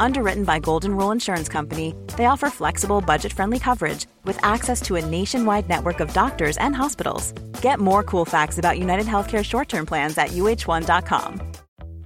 Underwritten by Golden Rule Insurance Company, they offer flexible, budget friendly coverage with access to a nationwide network of doctors and hospitals. Get more cool facts about United Healthcare short term plans at uh1.com.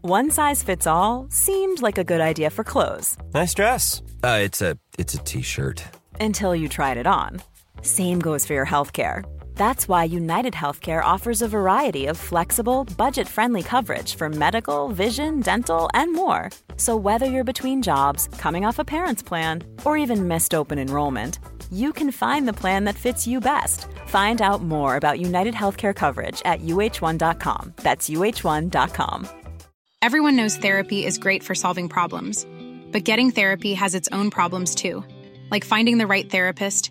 One size fits all seemed like a good idea for clothes Nice dress. Uh, it's a it's a t-shirt. until you tried it on. Same goes for your healthcare. That's why United Healthcare offers a variety of flexible, budget friendly coverage for medical, vision, dental, and more. So, whether you're between jobs, coming off a parent's plan, or even missed open enrollment, you can find the plan that fits you best. Find out more about United Healthcare coverage at uh1.com. That's uh1.com. Everyone knows therapy is great for solving problems, but getting therapy has its own problems too, like finding the right therapist,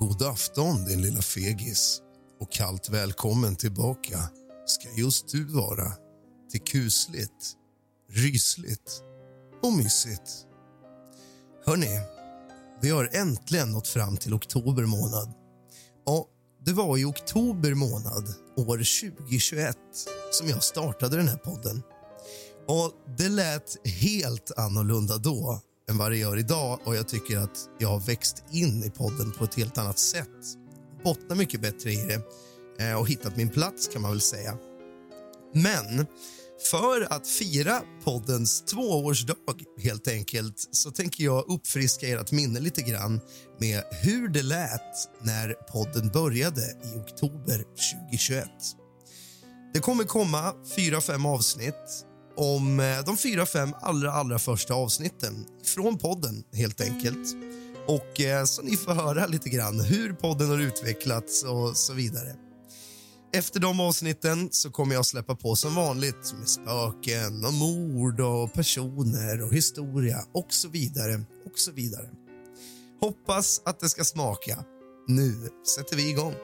God afton din lilla fegis och kallt välkommen tillbaka ska just du vara till kusligt, rysligt och mysigt. Hörni, vi har äntligen nått fram till oktober månad. Ja, det var i oktober månad år 2021 som jag startade den här podden. Och Det lät helt annorlunda då än vad det gör idag och jag tycker att jag har växt in i podden på ett helt annat sätt. Bottnar mycket bättre i det eh, och hittat min plats kan man väl säga. Men för att fira poddens tvåårsdag helt enkelt så tänker jag uppfriska ert minne lite grann med hur det lät när podden började i oktober 2021. Det kommer komma fyra, fem avsnitt om eh, de fyra, fem allra, allra första avsnitten från podden helt enkelt. Och eh, så ni får höra lite grann hur podden har utvecklats och så vidare. Efter de avsnitten så kommer jag släppa på som vanligt med spöken och mord och personer och historia och så vidare och så vidare. Hoppas att det ska smaka. Nu sätter vi igång.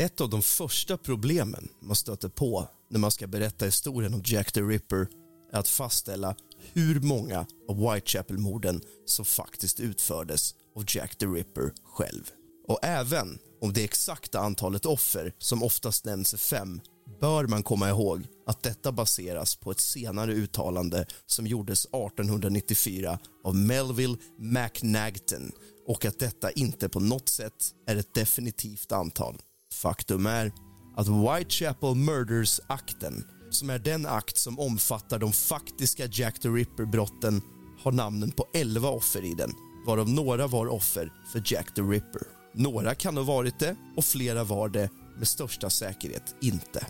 Ett av de första problemen man stöter på när man ska berätta historien om Jack the Ripper är att fastställa hur många av Whitechapel-morden som faktiskt utfördes av Jack the Ripper själv. Och även om det exakta antalet offer, som oftast nämns är fem, bör man komma ihåg att detta baseras på ett senare uttalande som gjordes 1894 av Melville McNagton och att detta inte på något sätt är ett definitivt antal. Faktum är att Whitechapel Murders-akten, som är den akt som omfattar de faktiska Jack the Ripper-brotten, har namnen på 11 offer i den, varav några var offer för Jack the Ripper. Några kan ha varit det och flera var det med största säkerhet inte.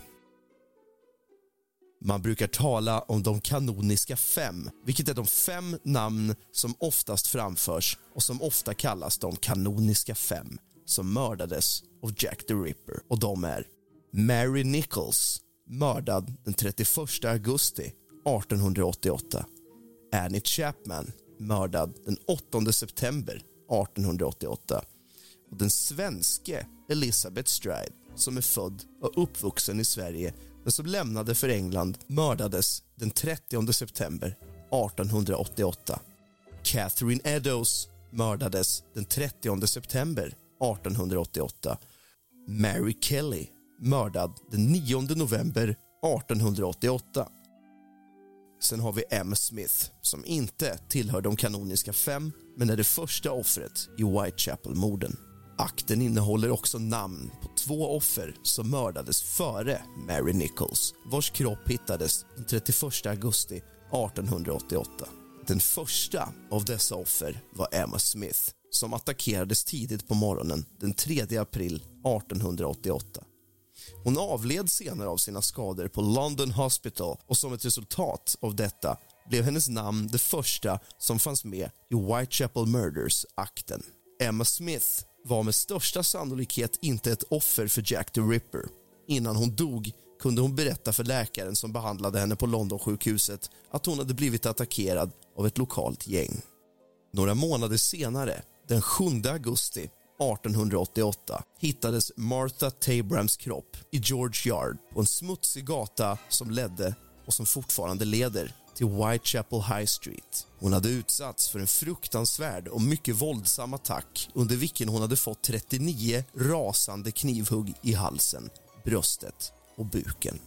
Man brukar tala om de kanoniska fem, vilket är de fem namn som oftast framförs och som ofta kallas de kanoniska fem som mördades av Jack the Ripper. Och de är Mary Nichols, mördad den 31 augusti 1888. Annie Chapman, mördad den 8 september 1888. Och den svenske Elizabeth Stride, som är född och uppvuxen i Sverige men som lämnade för England, mördades den 30 september 1888. Catherine Eddowes mördades den 30 september 1888. Mary Kelly mördad den 9 november 1888. Sen har vi M. Smith som inte tillhör de kanoniska fem men är det första offret i Whitechapel-morden. Akten innehåller också namn på två offer som mördades före Mary Nichols vars kropp hittades den 31 augusti 1888. Den första av dessa offer var Emma Smith som attackerades tidigt på morgonen den 3 april 1888. Hon avled senare av sina skador på London Hospital och som ett resultat av detta blev hennes namn det första som fanns med i Whitechapel Murders-akten. Emma Smith var med största sannolikhet inte ett offer för Jack the Ripper. Innan hon dog kunde hon berätta för läkaren som behandlade henne på Londonsjukhuset att hon hade blivit attackerad av ett lokalt gäng. Några månader senare, den 7 augusti 1888 hittades Martha Tabrams kropp i George Yard på en smutsig gata som ledde och som fortfarande leder till Whitechapel High Street. Hon hade utsatts för en fruktansvärd och mycket våldsam attack under vilken hon hade fått 39 rasande knivhugg i halsen, bröstet och buken.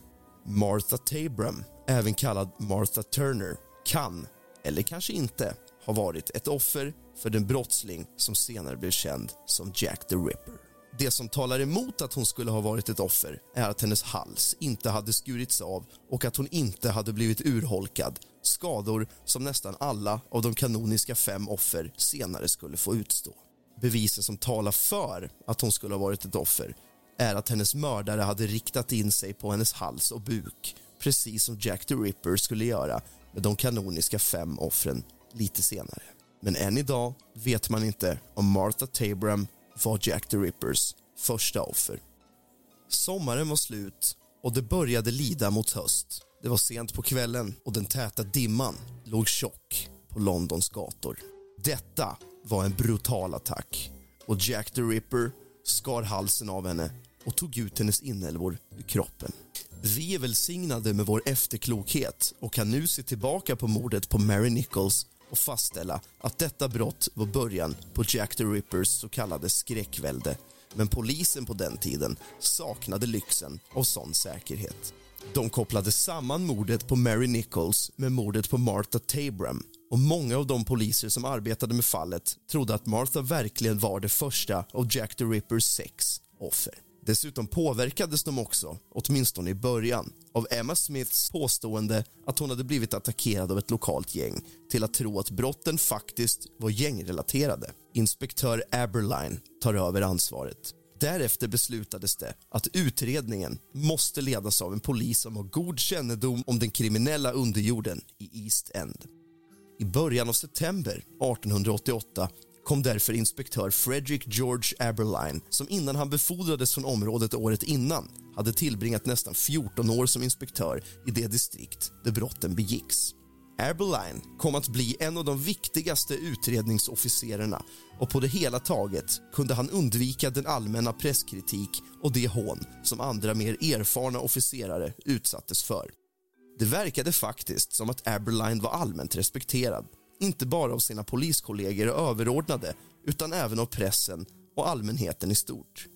Martha Tabram, även kallad Martha Turner, kan, eller kanske inte, har varit ett offer för den brottsling som senare blev känd som Jack the Ripper. Det som talar emot att hon skulle ha varit ett offer är att hennes hals inte hade skurits av och att hon inte hade blivit urholkad, skador som nästan alla av de kanoniska fem offer senare skulle få utstå. Bevisen som talar för att hon skulle ha varit ett offer är att hennes mördare hade riktat in sig på hennes hals och buk precis som Jack the Ripper skulle göra med de kanoniska fem offren lite senare. Men än idag vet man inte om Martha Tabram var Jack the Rippers första offer. Sommaren var slut och det började lida mot höst. Det var sent på kvällen och den täta dimman låg tjock på Londons gator. Detta var en brutal attack och Jack the Ripper skar halsen av henne och tog ut hennes inälvor ur kroppen. Vi är välsignade med vår efterklokhet och kan nu se tillbaka på mordet på Mary Nichols och fastställa att detta brott var början på Jack the Rippers så kallade skräckvälde. Men polisen på den tiden saknade lyxen av sån säkerhet. De kopplade samman mordet på Mary Nichols med mordet på Martha Tabram och många av de poliser som arbetade med fallet trodde att Martha verkligen var det första av Jack the Rippers sex offer. Dessutom påverkades de också, åtminstone i början av Emma Smiths påstående att hon hade blivit attackerad av ett lokalt gäng till att tro att brotten faktiskt var gängrelaterade. Inspektör Aberline tar över ansvaret. Därefter beslutades det att utredningen måste ledas av en polis som har god kännedom om den kriminella underjorden i East End. I början av september 1888 kom därför inspektör Frederick George Aberline som innan han befordrades från området året innan hade tillbringat nästan 14 år som inspektör i det distrikt där brotten begicks. Aberline kom att bli en av de viktigaste utredningsofficerarna och på det hela taget kunde han undvika den allmänna presskritik och det hån som andra mer erfarna officerare utsattes för. Det verkade faktiskt som att Aberline var allmänt respekterad inte bara av sina poliskollegor och överordnade utan även av pressen och allmänheten i stort.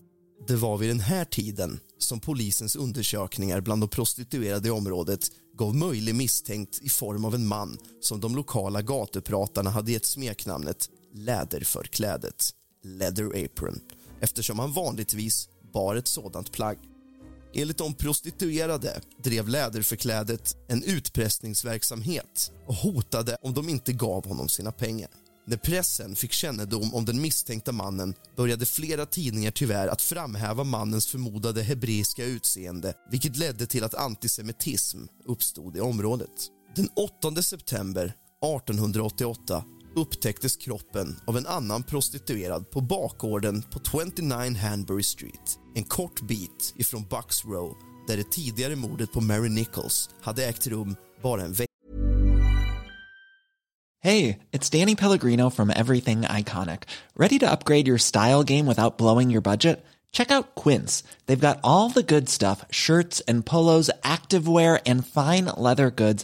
Det var vid den här tiden som polisens undersökningar bland de prostituerade i området gav möjlig misstänkt i form av en man som de lokala gatupratarna hade gett smeknamnet Läderförklädet, Leather Apron, eftersom han vanligtvis bar ett sådant plagg. Enligt de prostituerade drev Läderförklädet en utpressningsverksamhet och hotade om de inte gav honom sina pengar. När pressen fick kännedom om den misstänkta mannen började flera tidningar tyvärr att framhäva mannens förmodade hebreiska utseende vilket ledde till att antisemitism uppstod i området. Den 8 september 1888 upptäcktes kroppen av en annan prostituerad på bakgården på 29 Hanbury Street en kort bit ifrån Bucks Row där det tidigare mordet på Mary Nichols hade ägt rum bara en vecka Hey, it's Danny Pellegrino from Everything Iconic. Ready to upgrade your style game without blowing your budget? Check out Quince. They've got all the good stuff shirts and polos, activewear, and fine leather goods,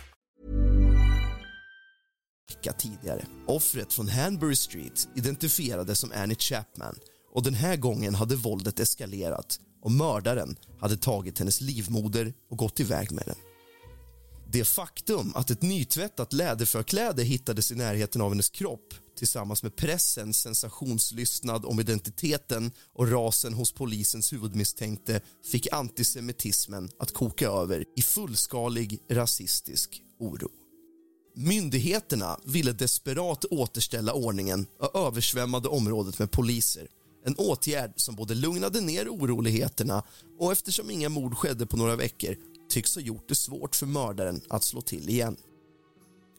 Vecka tidigare. Offret från Hanbury Street identifierades som Annie Chapman och den här gången hade våldet eskalerat och mördaren hade tagit hennes livmoder och gått iväg med den. Det faktum att ett nytvättat läderförkläde hittades i närheten av hennes kropp tillsammans med pressens sensationslystnad om identiteten och rasen hos polisens huvudmisstänkte fick antisemitismen att koka över i fullskalig rasistisk oro. Myndigheterna ville desperat återställa ordningen och översvämmade området med poliser. En åtgärd som både lugnade ner oroligheterna och eftersom inga mord skedde på några veckor tycks ha gjort det svårt för mördaren att slå till igen.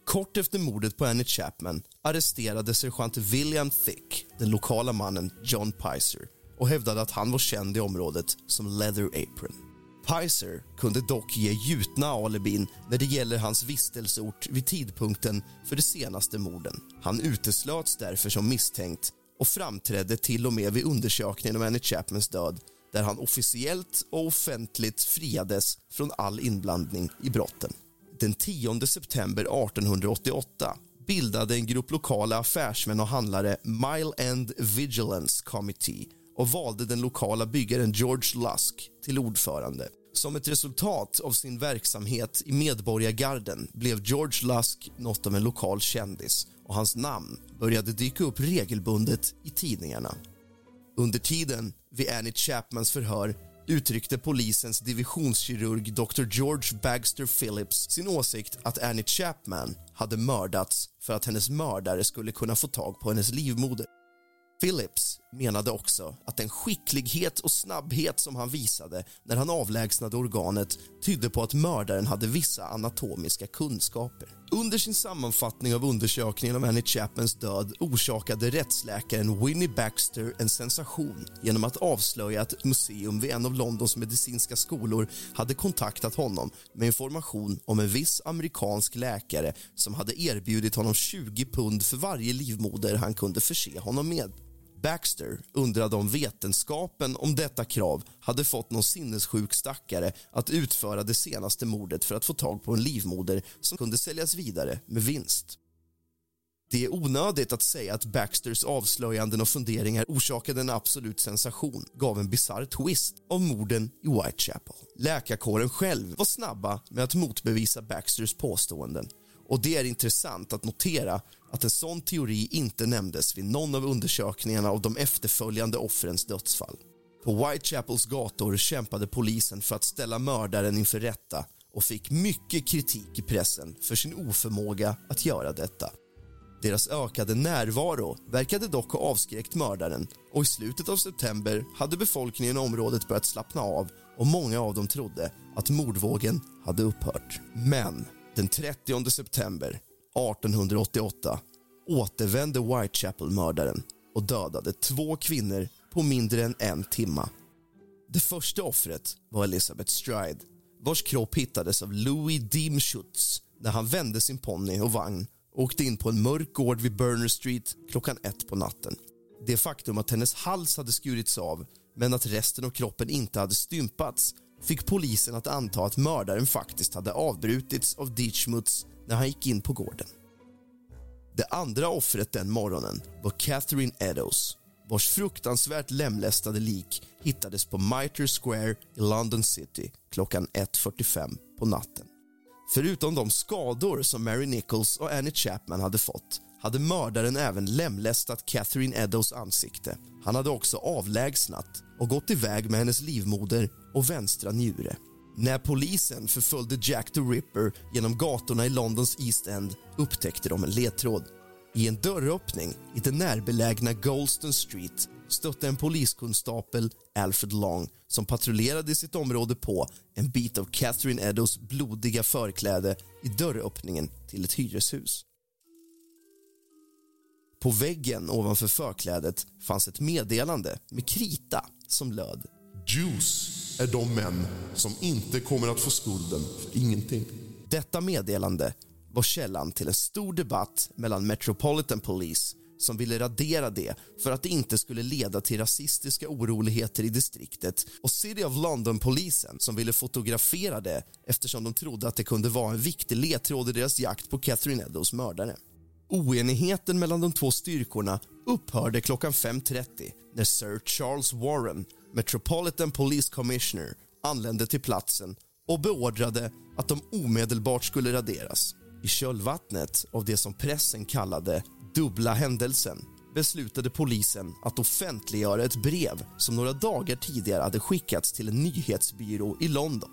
Kort efter mordet på Annie Chapman arresterade sergeant William Thick den lokala mannen John Pizer och hävdade att han var känd i området som Leather Apron. Pizer kunde dock ge gjutna alibin när det gäller hans vistelseort vid tidpunkten för de senaste morden. Han uteslöts därför som misstänkt och framträdde till och med vid undersökningen om Annie Chapmans död där han officiellt och offentligt friades från all inblandning i brotten. Den 10 september 1888 bildade en grupp lokala affärsmän och handlare Mile End Vigilance Committee och valde den lokala byggaren George Lusk till ordförande. Som ett resultat av sin verksamhet i Medborgargarden blev George Lusk något av en lokal kändis och hans namn började dyka upp regelbundet i tidningarna. Under tiden vid Annie Chapmans förhör uttryckte polisens divisionskirurg Dr. George Bagster Phillips sin åsikt att Annie Chapman hade mördats för att hennes mördare skulle kunna få tag på hennes livmoder. Phillips menade också att den skicklighet och snabbhet som han visade när han avlägsnade organet tydde på att mördaren hade vissa anatomiska kunskaper. Under sin sammanfattning av undersökningen av Annie Chapmans död orsakade rättsläkaren Winnie Baxter en sensation genom att avslöja att ett museum vid en av Londons medicinska skolor hade kontaktat honom med information om en viss amerikansk läkare som hade erbjudit honom 20 pund för varje livmoder han kunde förse honom med. Baxter undrade om vetenskapen om detta krav hade fått någon sinnessjuk stackare att utföra det senaste mordet för att få tag på en livmoder som kunde säljas vidare med vinst. Det är onödigt att säga att Baxters avslöjanden och funderingar orsakade en absolut sensation gav en bizarr twist av morden i Whitechapel. Läkarkåren själv var snabba med att motbevisa Baxters påståenden och det är intressant att notera att en sån teori inte nämndes vid någon av undersökningarna av de efterföljande offrens dödsfall. På Whitechapels gator kämpade polisen för att ställa mördaren inför rätta och fick mycket kritik i pressen för sin oförmåga att göra detta. Deras ökade närvaro verkade dock ha avskräckt mördaren och i slutet av september hade befolkningen i området börjat slappna av och många av dem trodde att mordvågen hade upphört. Men den 30 september 1888 återvände Whitechapel-mördaren och dödade två kvinnor på mindre än en timma. Det första offret var Elizabeth Stride vars kropp hittades av Louis Deemschutz när han vände sin ponny och vagn och åkte in på en mörk gård vid Burner Street klockan ett på natten. Det faktum att hennes hals hade skurits av men att resten av kroppen inte hade stympats fick polisen att anta att mördaren faktiskt hade avbrutits av Ditchmuts när han gick in på gården. Det andra offret den morgonen var Catherine Eddowes vars fruktansvärt lemlästade lik hittades på Mitre Square i London City klockan 1.45 på natten. Förutom de skador som Mary Nichols och Annie Chapman hade fått hade mördaren även lemlästat Catherine Eddows ansikte. Han hade också avlägsnat och gått iväg med hennes livmoder och vänstra njure. När polisen förföljde Jack the Ripper genom gatorna i Londons East End upptäckte de en ledtråd. I en dörröppning i den närbelägna Golston Street stötte en poliskonstapel, Alfred Long som patrullerade i sitt område på en bit av Catherine Eddows blodiga förkläde i dörröppningen till ett hyreshus. På väggen ovanför förklädet fanns ett meddelande med krita som löd. Juice är de män som inte kommer att få skulden för ingenting. Detta meddelande var källan till en stor debatt mellan Metropolitan Police som ville radera det för att det inte skulle leda till rasistiska oroligheter i distriktet och City of London-polisen som ville fotografera det eftersom de trodde att det kunde vara en viktig ledtråd i deras jakt på Catherine Eddows mördare. Oenigheten mellan de två styrkorna upphörde klockan 5.30 när Sir Charles Warren, Metropolitan Police Commissioner, anlände till platsen och beordrade att de omedelbart skulle raderas. I kölvattnet av det som pressen kallade dubbla händelsen beslutade polisen att offentliggöra ett brev som några dagar tidigare hade skickats till en nyhetsbyrå i London.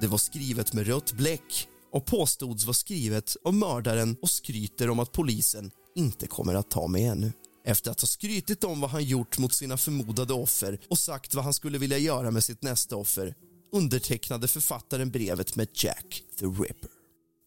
Det var skrivet med rött bläck och påstods vara skrivet av mördaren och skryter om att polisen inte kommer att ta mig ännu. Efter att ha skrytit om vad han gjort mot sina förmodade offer och sagt vad han skulle vilja göra med sitt nästa offer undertecknade författaren brevet med Jack the Ripper.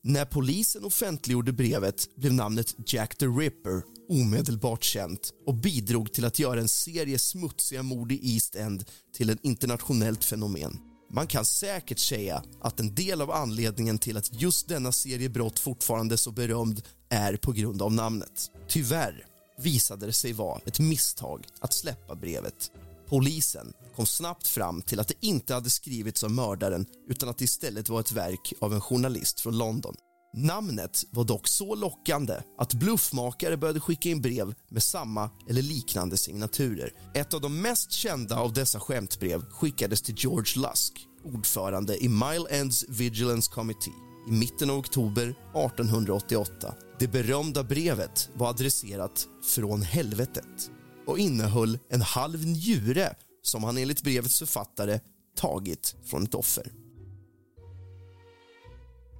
När polisen offentliggjorde brevet blev namnet Jack the Ripper omedelbart känt och bidrog till att göra en serie smutsiga mord i East End till ett internationellt fenomen. Man kan säkert säga att en del av anledningen till att just denna serie brott fortfarande är så berömd är på grund av namnet. Tyvärr visade det sig vara ett misstag att släppa brevet. Polisen kom snabbt fram till att det inte hade skrivits av mördaren utan att det istället var ett verk av en journalist från London. Namnet var dock så lockande att bluffmakare började skicka in brev med samma eller liknande signaturer. Ett av de mest kända av dessa skämtbrev skickades till George Lusk, ordförande i Mile Ends Vigilance Committee i mitten av oktober 1888. Det berömda brevet var adresserat från helvetet och innehöll en halv njure som han enligt brevets författare tagit från ett offer.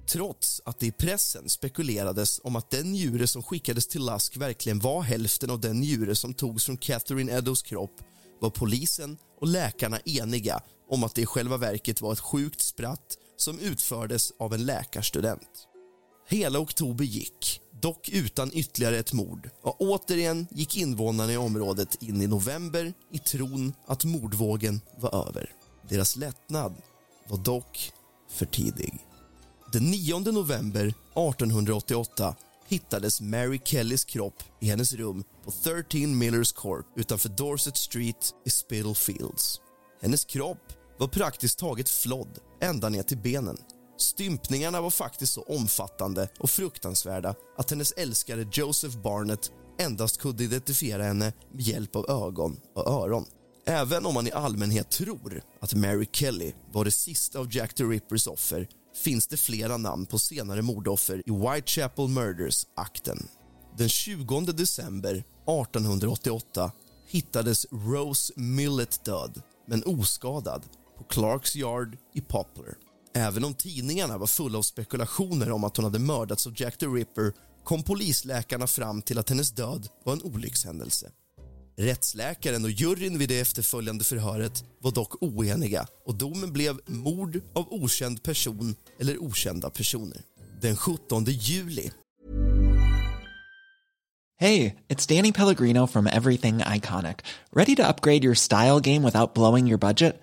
Trots att det i pressen spekulerades om att den njure som skickades till Lusk verkligen var hälften av den njure som togs från Catherine Eddows kropp var polisen och läkarna eniga om att det i själva verket var ett sjukt spratt som utfördes av en läkarstudent. Hela oktober gick, dock utan ytterligare ett mord och återigen gick invånarna i området in i november i tron att mordvågen var över. Deras lättnad var dock för tidig. Den 9 november 1888 hittades Mary Kellys kropp i hennes rum på 13 Millers Court utanför Dorset Street i Spitalfields. Hennes kropp var praktiskt taget flodd ända ner till benen. Stympningarna var faktiskt så omfattande och fruktansvärda att hennes älskare Joseph Barnett endast kunde identifiera henne med hjälp av ögon och öron. Även om man i allmänhet tror att Mary Kelly var det sista av Jack the Rippers offer finns det flera namn på senare mordoffer i Whitechapel Murders-akten. Den 20 december 1888 hittades Rose Millet död, men oskadad, på Clarks Yard i Poplar. Även om tidningarna var fulla av spekulationer om att hon hade mördats av Jack the Ripper kom polisläkarna fram till att hennes död var en olyckshändelse. Rättsläkaren och juryn vid det efterföljande förhöret var dock oeniga och domen blev mord av okänd person eller okända personer. Den 17 juli Hej, det är Danny Pellegrino från Everything Iconic. Ready to upgrade your style game without blowing your budget?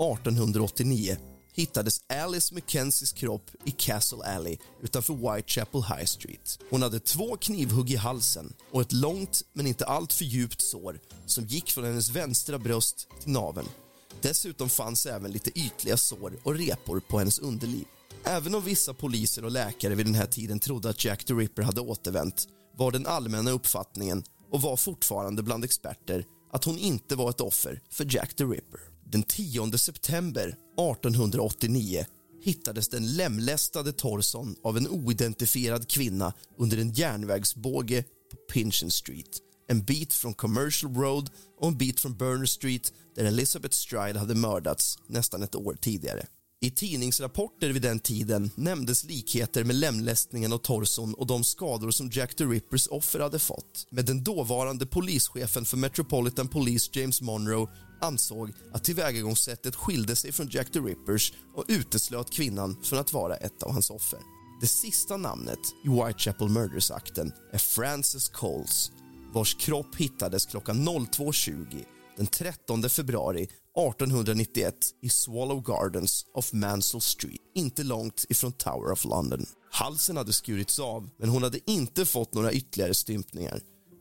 1889 hittades Alice Mackenzies kropp i Castle Alley utanför Whitechapel High Street. Hon hade två knivhugg i halsen och ett långt men inte alltför djupt sår som gick från hennes vänstra bröst till naveln. Dessutom fanns även lite ytliga sår och repor på hennes underliv. Även om vissa poliser och läkare vid den här tiden trodde att Jack the Ripper hade återvänt var den allmänna uppfattningen, och var fortfarande bland experter, att hon inte var ett offer för Jack the Ripper. Den 10 september 1889 hittades den lemlästade torson av en oidentifierad kvinna under en järnvägsbåge på Pinchin Street en bit från Commercial Road och en bit från Burner Street där Elizabeth Stride hade mördats nästan ett år tidigare. I tidningsrapporter vid den tiden nämndes likheter med lemlästningen av torson och de skador som Jack the Rippers offer hade fått. Men den dåvarande polischefen för Metropolitan Police, James Monroe ansåg att tillvägagångssättet skilde sig från Jack the Rippers och uteslöt kvinnan från att vara ett av hans offer. Det sista namnet i Whitechapel Murders-akten är Frances Coles vars kropp hittades klockan 02.20 den 13 februari 1891 i Swallow Gardens of Mansell Street, inte långt ifrån Tower of London. Halsen hade skurits av, men hon hade inte fått några ytterligare stympningar.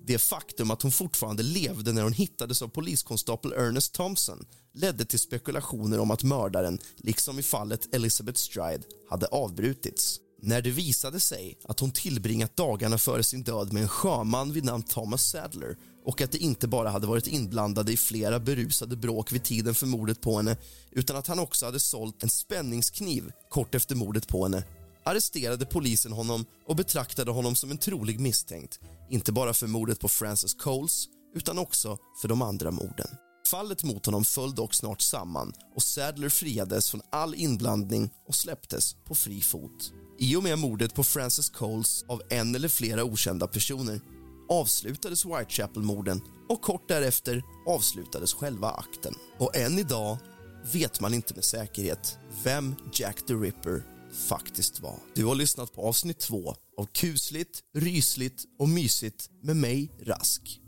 Det faktum att hon fortfarande levde när hon hittades av poliskonstapel Ernest Thompson ledde till spekulationer om att mördaren, liksom i fallet Elizabeth Stride, hade avbrutits. När det visade sig att hon tillbringat dagarna före sin död med en sjöman vid namn Thomas Sadler och att det inte bara hade varit inblandade i flera berusade bråk vid tiden för mordet på henne utan att han också hade sålt en spänningskniv kort efter mordet på henne arresterade polisen honom och betraktade honom som en trolig misstänkt inte bara för mordet på Francis Coles utan också för de andra morden. Fallet mot honom föll dock snart samman och Sadler friades från all inblandning och släpptes på fri fot. I och med mordet på Francis Coles av en eller flera okända personer avslutades Whitechapel-morden och kort därefter avslutades själva akten. Och än idag vet man inte med säkerhet vem Jack the Ripper faktiskt var. Du har lyssnat på avsnitt två av kusligt, rysligt och mysigt med mig, Rask.